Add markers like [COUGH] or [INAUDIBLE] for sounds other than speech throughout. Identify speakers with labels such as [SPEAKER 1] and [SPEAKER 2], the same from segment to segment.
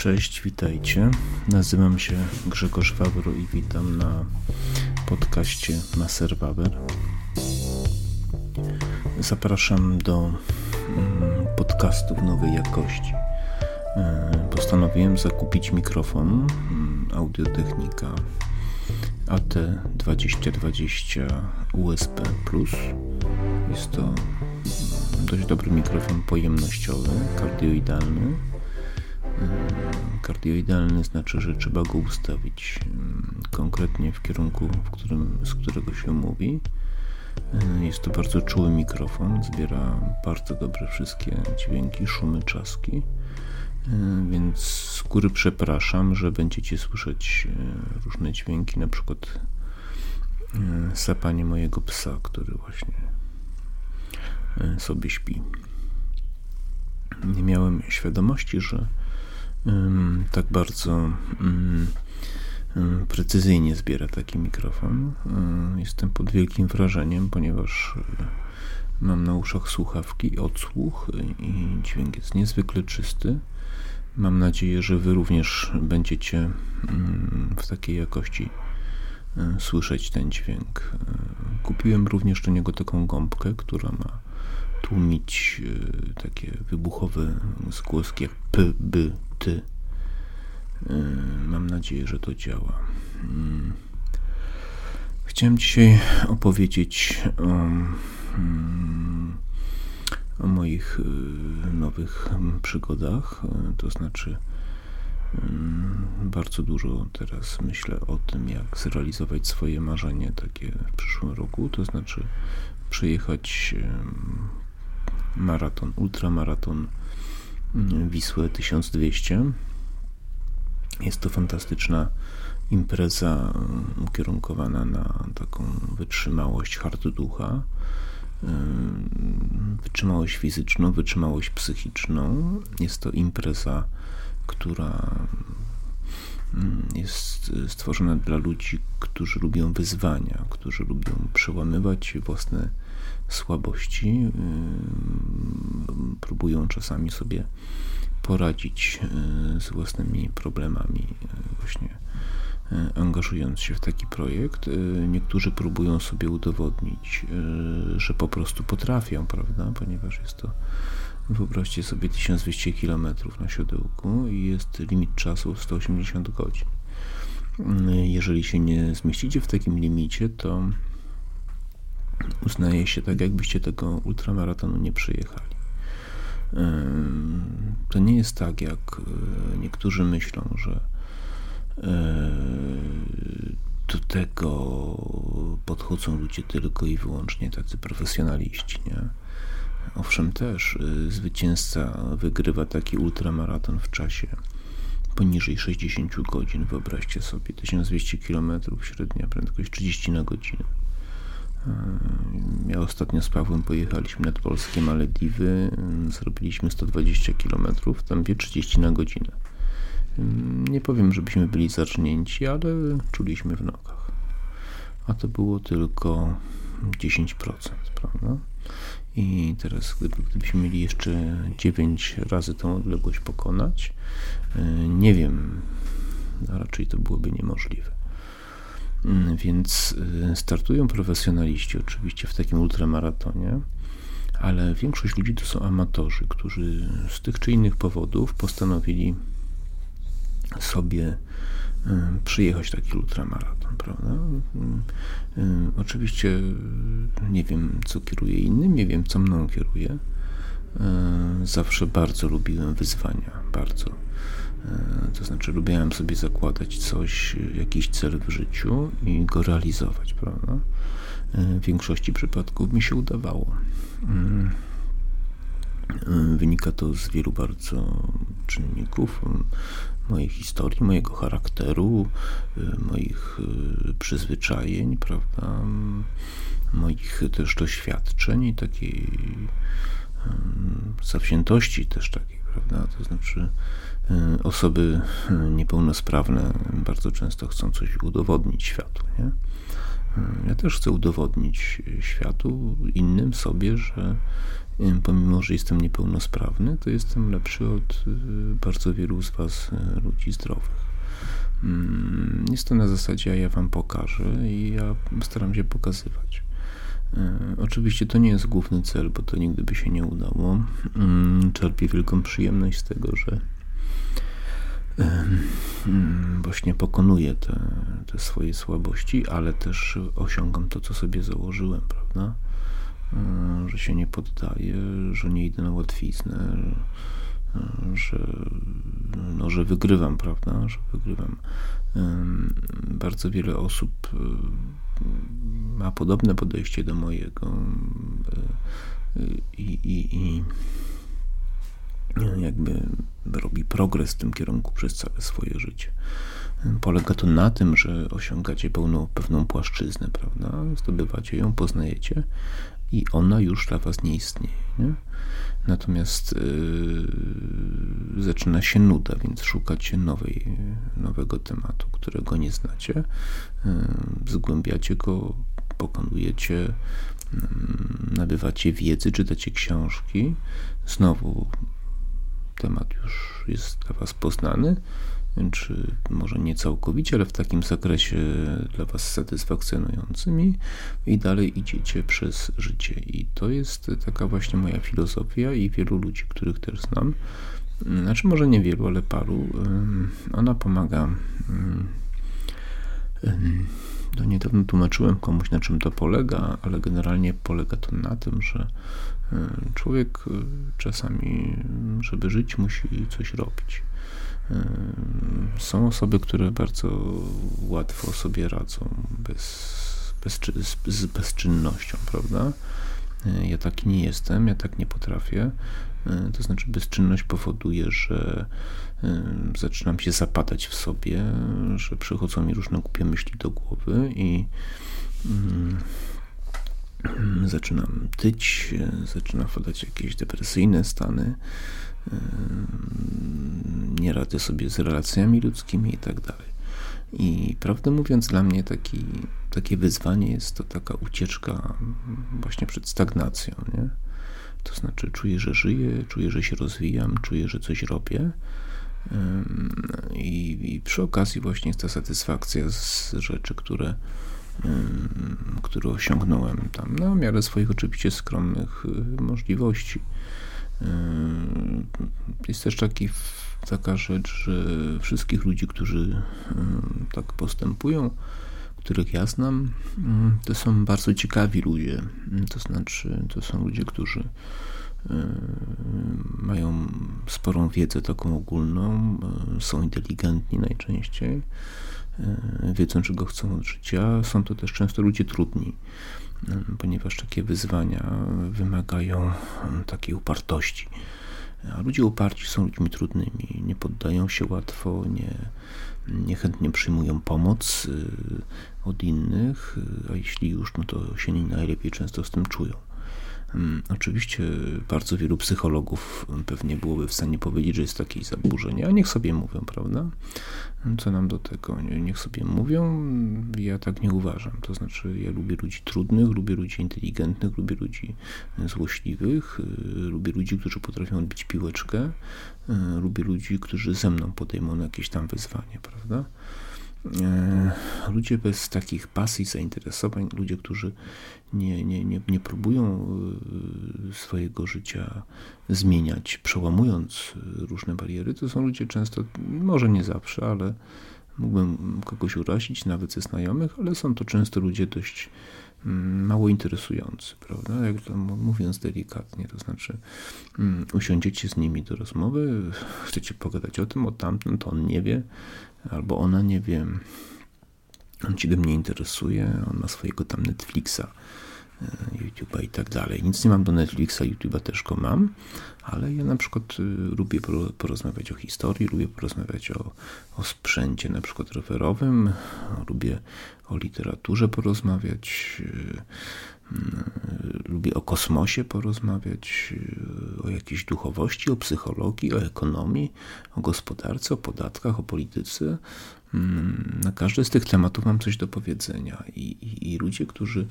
[SPEAKER 1] Cześć, witajcie. Nazywam się Grzegorz Wawro i witam na podcaście Maser Waber. Zapraszam do mm, podcastów nowej jakości. E, postanowiłem zakupić mikrofon mm, Audiotechnika AT2020 USB. Jest to mm, dość dobry mikrofon pojemnościowy, kardioidalny Kardioidalny znaczy, że trzeba go ustawić konkretnie w kierunku, w którym, z którego się mówi. Jest to bardzo czuły mikrofon, zbiera bardzo dobre wszystkie dźwięki, szumy, czaski. Więc z góry przepraszam, że będziecie słyszeć e, różne dźwięki, na przykład e, sapanie mojego psa, który właśnie e, sobie śpi. Nie miałem świadomości, że tak bardzo precyzyjnie zbiera taki mikrofon. Jestem pod wielkim wrażeniem, ponieważ e, mam na uszach słuchawki, odsłuch i dźwięk jest niezwykle czysty. Mam nadzieję, że Wy również będziecie w takiej jakości e, słyszeć ten dźwięk. E, kupiłem również do niego taką gąbkę, która ma tłumić takie wybuchowe zgłoski jak p, b, ty. Mam nadzieję, że to działa. Mm. Chciałem dzisiaj opowiedzieć o, mm, o moich y, nowych przygodach. To znaczy, mm, bardzo dużo teraz myślę o tym, jak zrealizować swoje marzenie takie w przyszłym roku. To znaczy, przejechać maraton, ultramaraton Wisłę 1200. Jest to fantastyczna impreza ukierunkowana na taką wytrzymałość harducha, wytrzymałość fizyczną, wytrzymałość psychiczną. Jest to impreza, która jest stworzona dla ludzi, którzy lubią wyzwania, którzy lubią przełamywać własne słabości, próbują czasami sobie poradzić z własnymi problemami, właśnie angażując się w taki projekt. Niektórzy próbują sobie udowodnić, że po prostu potrafią, prawda, ponieważ jest to Wyobraźcie sobie 1200 km na siodełku i jest limit czasu 180 godzin. Jeżeli się nie zmieścicie w takim limicie, to uznaje się tak, jakbyście tego ultramaratonu nie przyjechali. To nie jest tak, jak e, niektórzy myślą, że e, do tego podchodzą ludzie tylko i wyłącznie tacy profesjonaliści. Nie? Owszem, też y, zwycięzca wygrywa taki ultramaraton w czasie poniżej 60 godzin. Wyobraźcie sobie 1200 km, średnia prędkość 30 na godzinę. Ja ostatnio z Pawłem pojechaliśmy nad polskie Malediwy, zrobiliśmy 120 km, tam wie 30 na godzinę. Nie powiem, żebyśmy byli zacznięci, ale czuliśmy w nogach. A to było tylko 10%, prawda? I teraz, gdybyśmy mieli jeszcze 9 razy tą odległość pokonać, e, nie wiem, raczej to byłoby niemożliwe. Mm, więc e, startują profesjonaliści oczywiście w takim ultramaratonie, ale większość ludzi to są amatorzy, którzy z tych czy innych powodów postanowili sobie przyjechać taki ultramaraton, prawda? Oczywiście nie wiem, co kieruje innym, nie wiem, co mną kieruje. Zawsze bardzo lubiłem wyzwania, bardzo. To znaczy, lubiłem sobie zakładać coś, jakiś cel w życiu i go realizować, prawda? W większości przypadków mi się udawało. Wynika to z wielu bardzo czynników mojej historii, mojego charakteru, moich przyzwyczajeń, prawda, moich też doświadczeń i takiej zawziętości też takiej, prawda, to znaczy y, osoby niepełnosprawne bardzo często chcą coś udowodnić światu, nie? Ja też chcę udowodnić światu, innym sobie, że pomimo, że jestem niepełnosprawny, to jestem lepszy od bardzo wielu z Was ludzi zdrowych. Mm, jest to na zasadzie, ja wam pokażę i ja staram się pokazywać. E, oczywiście to nie jest główny cel, bo to nigdy by się nie udało. Mm, czerpię wielką przyjemność z tego, że mm, właśnie pokonuję te, te swoje słabości, ale też osiągam to, co sobie założyłem, prawda? E, że się nie poddaję, że nie idę na łatwiznę, że, no, że wygrywam, prawda? Że wygrywam. Bardzo wiele osób ma podobne podejście do mojego i, i, i jakby robi progres w tym kierunku przez całe swoje życie. Polega to na tym, że osiągacie pełną, pewną płaszczyznę, prawda? Zdobywacie ją, poznajecie i ona już dla was nie istnieje. Nie? Natomiast yy, zaczyna się nuda, więc szukacie nowej, nowego tematu, którego nie znacie, yy, zgłębiacie go, pokonujecie, yy, nabywacie wiedzy, czytacie książki. Znowu temat już jest dla Was poznany, czy może nie całkowicie, ale w takim zakresie dla Was satysfakcjonującym i, dalej idziecie przez życie. I to jest taka właśnie moja filozofia i wielu ludzi, których też znam, znaczy może nie wielu, ale paru, ona pomaga. Do niedawno tłumaczyłem komuś, na czym to polega, ale generalnie polega to na tym, że człowiek czasami, żeby żyć, musi coś robić. Są osoby, które bardzo łatwo sobie radzą bez, bez, z bezczynnością, prawda? Ja taki nie jestem, ja tak nie potrafię. To znaczy, bezczynność powoduje, że zaczynam się zapadać w sobie, że przychodzą mi różne głupie myśli do głowy i [CLEARS THROAT] zaczynam tyć, zaczynam wpadać jakieś depresyjne stany nie radzę sobie z relacjami ludzkimi i tak dalej. I prawdę mówiąc, dla mnie taki, takie wyzwanie jest to taka ucieczka właśnie przed stagnacją. Nie? To znaczy, czuję, że żyję, czuję, że się rozwijam, czuję, że coś robię. I, I, przy okazji właśnie jest ta satysfakcja z rzeczy, które, które osiągnąłem tam na miarę swoich oczywiście skromnych y, możliwości. Jest też taki, taka rzecz, że wszystkich ludzi, którzy tak postępują, których ja znam, to są bardzo ciekawi ludzie. To znaczy, to są ludzie, którzy mają sporą wiedzę taką ogólną, są inteligentni najczęściej, wiedzą czego chcą od życia. Są to też często ludzie trudni ponieważ takie wyzwania wymagają takiej upartości. A ludzie uparci są ludźmi trudnymi, nie poddają się łatwo, nie, niechętnie przyjmują pomoc y, od innych, a jeśli już, no to się nie najlepiej często z tym czują. Mm, oczywiście bardzo wielu psychologów pewnie byłoby w stanie powiedzieć, że jest takie zaburzenie, a niech sobie mówią, prawda? Co nam do tego? Niech sobie mówią, ja tak nie uważam. To znaczy, ja lubię ludzi trudnych, lubię ludzi inteligentnych, lubię ludzi złośliwych, y, lubię ludzi, którzy potrafią odbić piłeczkę, y, lubię ludzi, którzy ze mną podejmą jakieś tam wyzwanie, prawda? E, ludzie bez takich pasji, zainteresowań, ludzie, którzy nie, nie, nie, nie próbują e, swojego życia zmieniać, przełamując różne bariery, to są ludzie często, może nie zawsze, ale mógłbym kogoś urazić, nawet ze znajomych, ale są to często ludzie dość mm, mało interesujący, prawda? Jak to mówiąc delikatnie, to znaczy um, usiądziecie z nimi do rozmowy, chcecie pogadać o tym, o tamtym, to on nie wie, albo ona nie wie, on ciebie mnie interesuje, on ma swojego tam Netflixa, e, YouTube'a i tak dalej. Nic nie mam do Netflixa, YouTube'a też go mam, ale ja na przykład y, lubię porozmawiać o historii, lubię porozmawiać o, o sprzęcie na przykład rowerowym, lubię o literaturze porozmawiać, y, lubię o kosmosie porozmawiać, o jakiejś duchowości, o psychologii, o ekonomii, o gospodarce, o podatkach, o polityce. Mm, na każdy z tych tematów mam coś do powiedzenia i, i, i ludzie, którzy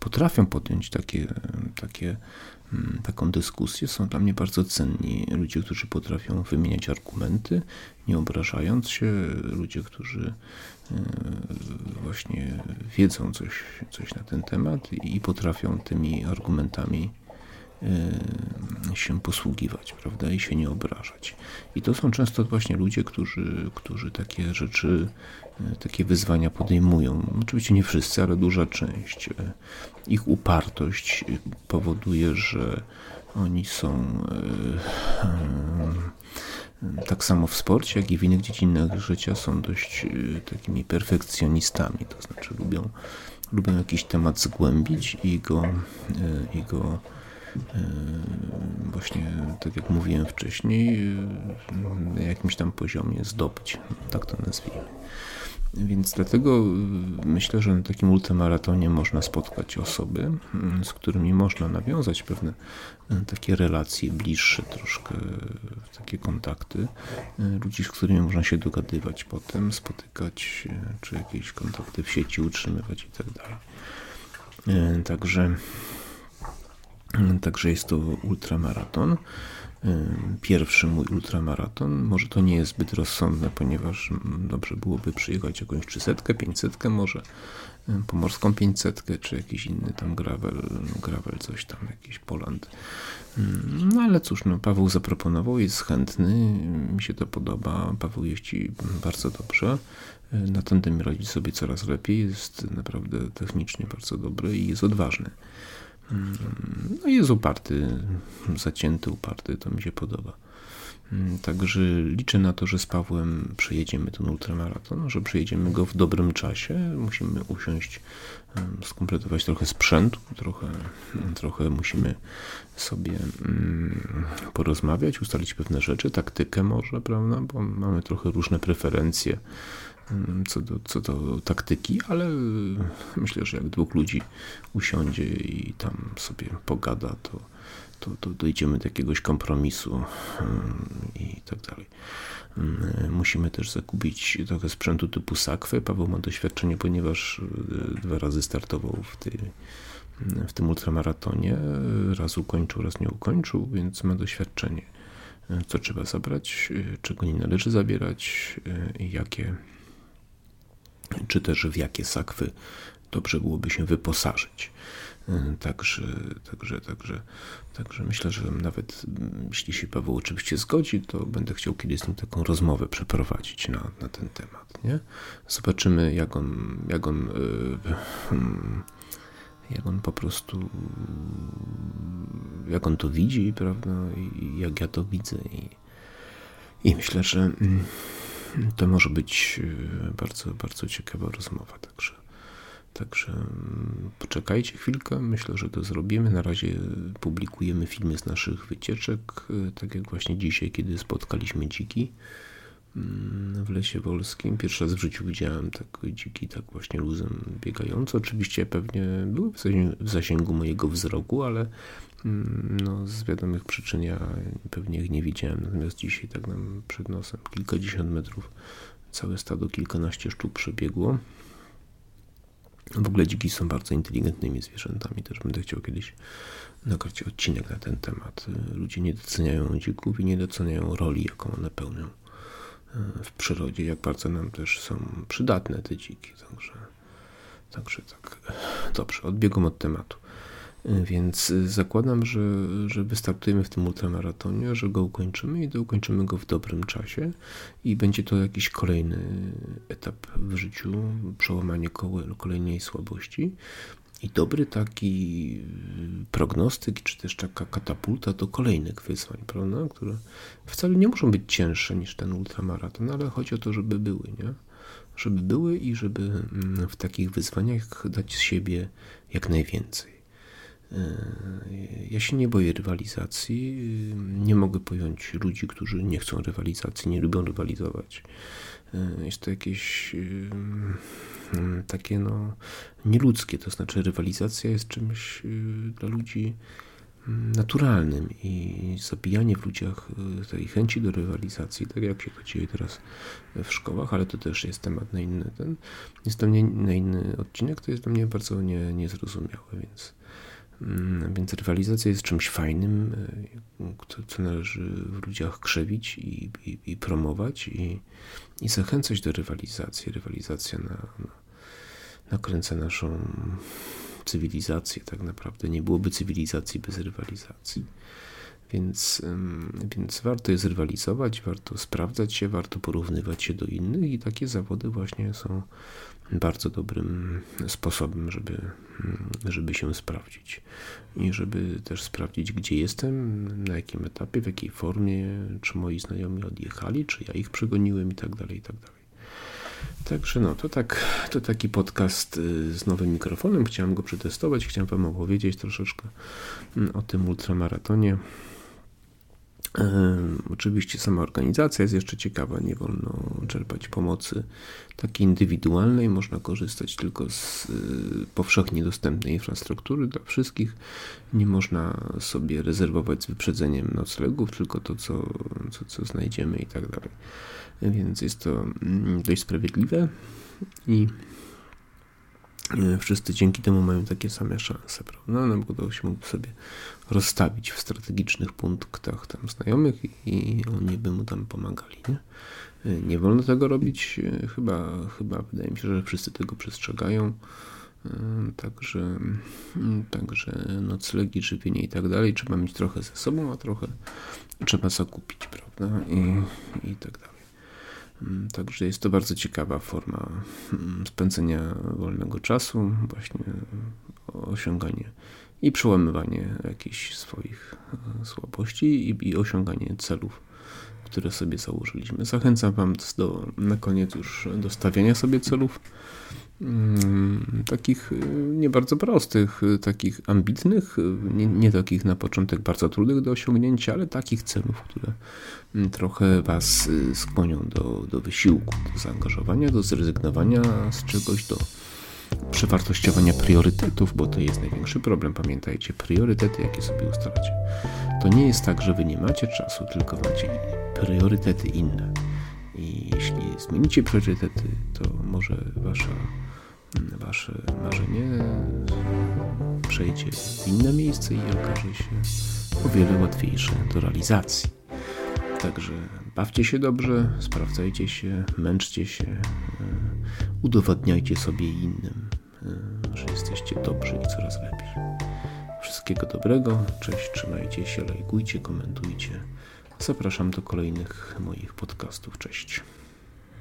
[SPEAKER 1] potrafią podjąć takie, takie, mm, taką dyskusję, są dla mnie bardzo cenni. Ludzie, którzy potrafią wymieniać argumenty, nie obrażając się, ludzie, którzy e, właśnie wiedzą coś, coś na ten temat i potrafią tymi argumentami się posługiwać, prawda, i się nie obrażać. I to są często właśnie ludzie, którzy, którzy takie rzeczy, y, takie wyzwania podejmują. Oczywiście nie wszyscy, ale duża część. Y, ich upartość powoduje, że oni są tak samo w sporcie, jak i w innych dziedzinach życia są dość takimi perfekcjonistami, to znaczy lubią, lubią jakiś temat zgłębić i go, i go właśnie, tak jak mówiłem wcześniej, na jakimś tam poziomie zdobyć, tak to nazwijmy. Więc dlatego myślę, że na takim ultramaratonie można spotkać osoby, z którymi można nawiązać pewne takie relacje bliższe, troszkę takie kontakty, ludzi, z którymi można się dogadywać potem, spotykać, czy jakieś kontakty w sieci utrzymywać i tak. Także Także jest to ultramaraton. Pierwszy mój ultramaraton. Może to nie jest zbyt rozsądne, ponieważ dobrze byłoby przyjechać jakąś 300, 500, może pomorską 500, czy jakiś inny tam gravel, gravel coś tam, jakiś Poland. No ale cóż, no, Paweł zaproponował, jest chętny, mi się to podoba. Paweł jeździ bardzo dobrze. Na tandemie radzi sobie coraz lepiej, jest naprawdę technicznie bardzo dobry i jest odważny. No jest uparty, zacięty, uparty, to mi się podoba. Także liczę na to, że z Pawłem przejedziemy ten ultramaraton, że przejedziemy go w dobrym czasie. Musimy usiąść, skompletować trochę sprzętu, trochę, trochę musimy sobie porozmawiać, ustalić pewne rzeczy, taktykę może, prawda, bo mamy trochę różne preferencje Mm, co do, co do taktyki, ale myślę, że jak dwóch ludzi usiądzie i tam sobie pogada, to, to, to dojdziemy do jakiegoś kompromisu mm, i tak dalej. Mm, musimy też zakupić trochę sprzętu typu sakwy. Paweł ma doświadczenie, ponieważ e, dwa razy startował w, tej, w tym ultramaratonie. Raz ukończył, raz nie ukończył, więc ma doświadczenie e, co trzeba zabrać, e, czego nie należy zabierać i jakie czy też w jakie sakwy dobrze byłoby się wyposażyć. E, także, także, także, także myślę, że nawet mm, jeśli się Paweł oczywiście zgodzi, to będę chciał kiedyś z nim taką rozmowę przeprowadzić na, na ten temat. Nie? Zobaczymy, jak on, jak on, yy, jak on po prostu, jak on to widzi, prawda, i jak ja to widzę. I, i myślę, że. To może być e, bardzo, bardzo ciekawa rozmowa. Także, także mm, poczekajcie chwilkę, myślę, że to zrobimy. Na razie publikujemy filmy z naszych wycieczek, e, tak jak właśnie dzisiaj, kiedy spotkaliśmy dziki w lesie wolskim. Pierwszy raz w życiu widziałem tak dziki, tak właśnie luzem biegające. Oczywiście pewnie były w zasięgu mojego wzroku, ale Mm, no, z wiadomych przyczyn ja pewnie ich nie widziałem, natomiast dzisiaj tak nam przed nosem kilkadziesiąt metrów całe stado, kilkanaście sztuk przebiegło. W ogóle dziki są bardzo inteligentnymi zwierzętami, też będę chciał kiedyś nagrać odcinek na ten temat. Ludzie nie doceniają dzików i nie doceniają roli, jaką one pełnią w przyrodzie, jak bardzo nam też są przydatne te dziki. Także, także tak, dobrze, odbiegam od tematu. Więc zakładam, że, że wystartujemy w tym ultramaratonie, że go ukończymy i to ukończymy go w dobrym czasie i będzie to jakiś kolejny etap w życiu, przełamanie kolejnej słabości. I dobry taki prognostyk, czy też taka katapulta do kolejnych wyzwań, prawda? które wcale nie muszą być cięższe niż ten ultramaraton, ale chodzi o to, żeby były, nie? Żeby były i żeby w takich wyzwaniach dać z siebie jak najwięcej. Ja się nie boję rywalizacji. Nie mogę pojąć ludzi, którzy nie chcą rywalizacji, nie lubią rywalizować. Jest to jakieś takie no, nieludzkie. To znaczy, rywalizacja jest czymś dla ludzi naturalnym i zabijanie w ludziach tej chęci do rywalizacji, tak jak się to dzieje teraz w szkołach, ale to też jest temat na inny, ten, jest to mnie na inny odcinek, to jest dla mnie bardzo nie, niezrozumiałe, więc, mm, więc rywalizacja jest czymś fajnym, y, co należy w ludziach krzewić i, i, i promować i, i zachęcać do rywalizacji. Rywalizacja na, na, nakręca naszą cywilizację tak naprawdę. Nie byłoby cywilizacji bez rywalizacji. Więc, więc warto jest rywalizować, warto sprawdzać się, warto porównywać się do innych i takie zawody właśnie są bardzo dobrym sposobem, żeby, żeby się sprawdzić i żeby też sprawdzić, gdzie jestem, na jakim etapie, w jakiej formie, czy moi znajomi odjechali, czy ja ich przegoniłem i tak dalej, i tak dalej. Także no, to, tak, to taki podcast y, z nowym mikrofonem. Chciałem go przetestować, chciałem Wam opowiedzieć troszeczkę mm, o tym ultramaratonie. Oczywiście sama organizacja jest jeszcze ciekawa, nie wolno czerpać pomocy takiej indywidualnej, można korzystać tylko z y, powszechnie dostępnej infrastruktury dla wszystkich. Nie można sobie rezerwować z wyprzedzeniem noclegów, tylko to, co, co, co znajdziemy i tak dalej. Więc jest to mm, dość sprawiedliwe i wszyscy dzięki temu mają takie same szanse, prawda? No bo to się mógł sobie rozstawić w strategicznych punktach tam znajomych i oni by mu tam pomagali, nie? E, nie wolno tego robić, e, chyba, chyba wydaje mi się, że wszyscy tego przestrzegają. Także, mm, także noclegi, żywienie i tak dalej trzeba mieć trochę ze sobą, a trochę trzeba zakupić, prawda? I, i tak dalej. Mm, także jest to bardzo ciekawa forma mm, spędzenia wolnego czasu, właśnie osiąganie i przełamywanie jakichś swoich e, słabości i, i osiąganie celów, które sobie założyliśmy. Zachęcam Wam do, na koniec już do stawiania sobie celów takich y, nie bardzo prostych, y, takich ambitnych, y, nie, nie, takich na początek bardzo trudnych do osiągnięcia, ale takich celów, które mm, trochę Was skłonią do, do wysiłku, do zaangażowania, do zrezygnowania z czegoś, do przewartościowania priorytetów, bo to jest największy problem. Pamiętajcie, priorytety, jakie sobie ustalacie. To nie jest tak, że Wy nie macie czasu, tylko macie priorytety inne. I jeśli zmienicie priorytety, to może Wasza wasze marzenie przejdzie w inne miejsce i okaże się o wiele łatwiejsze do realizacji. Także bawcie się dobrze, sprawdzajcie się, męczcie się, e, udowadniajcie sobie i innym, e, że jesteście dobrzy i coraz lepiej. Wszystkiego dobrego, cześć, trzymajcie się, lajkujcie, komentujcie. Zapraszam do kolejnych moich podcastów. Cześć.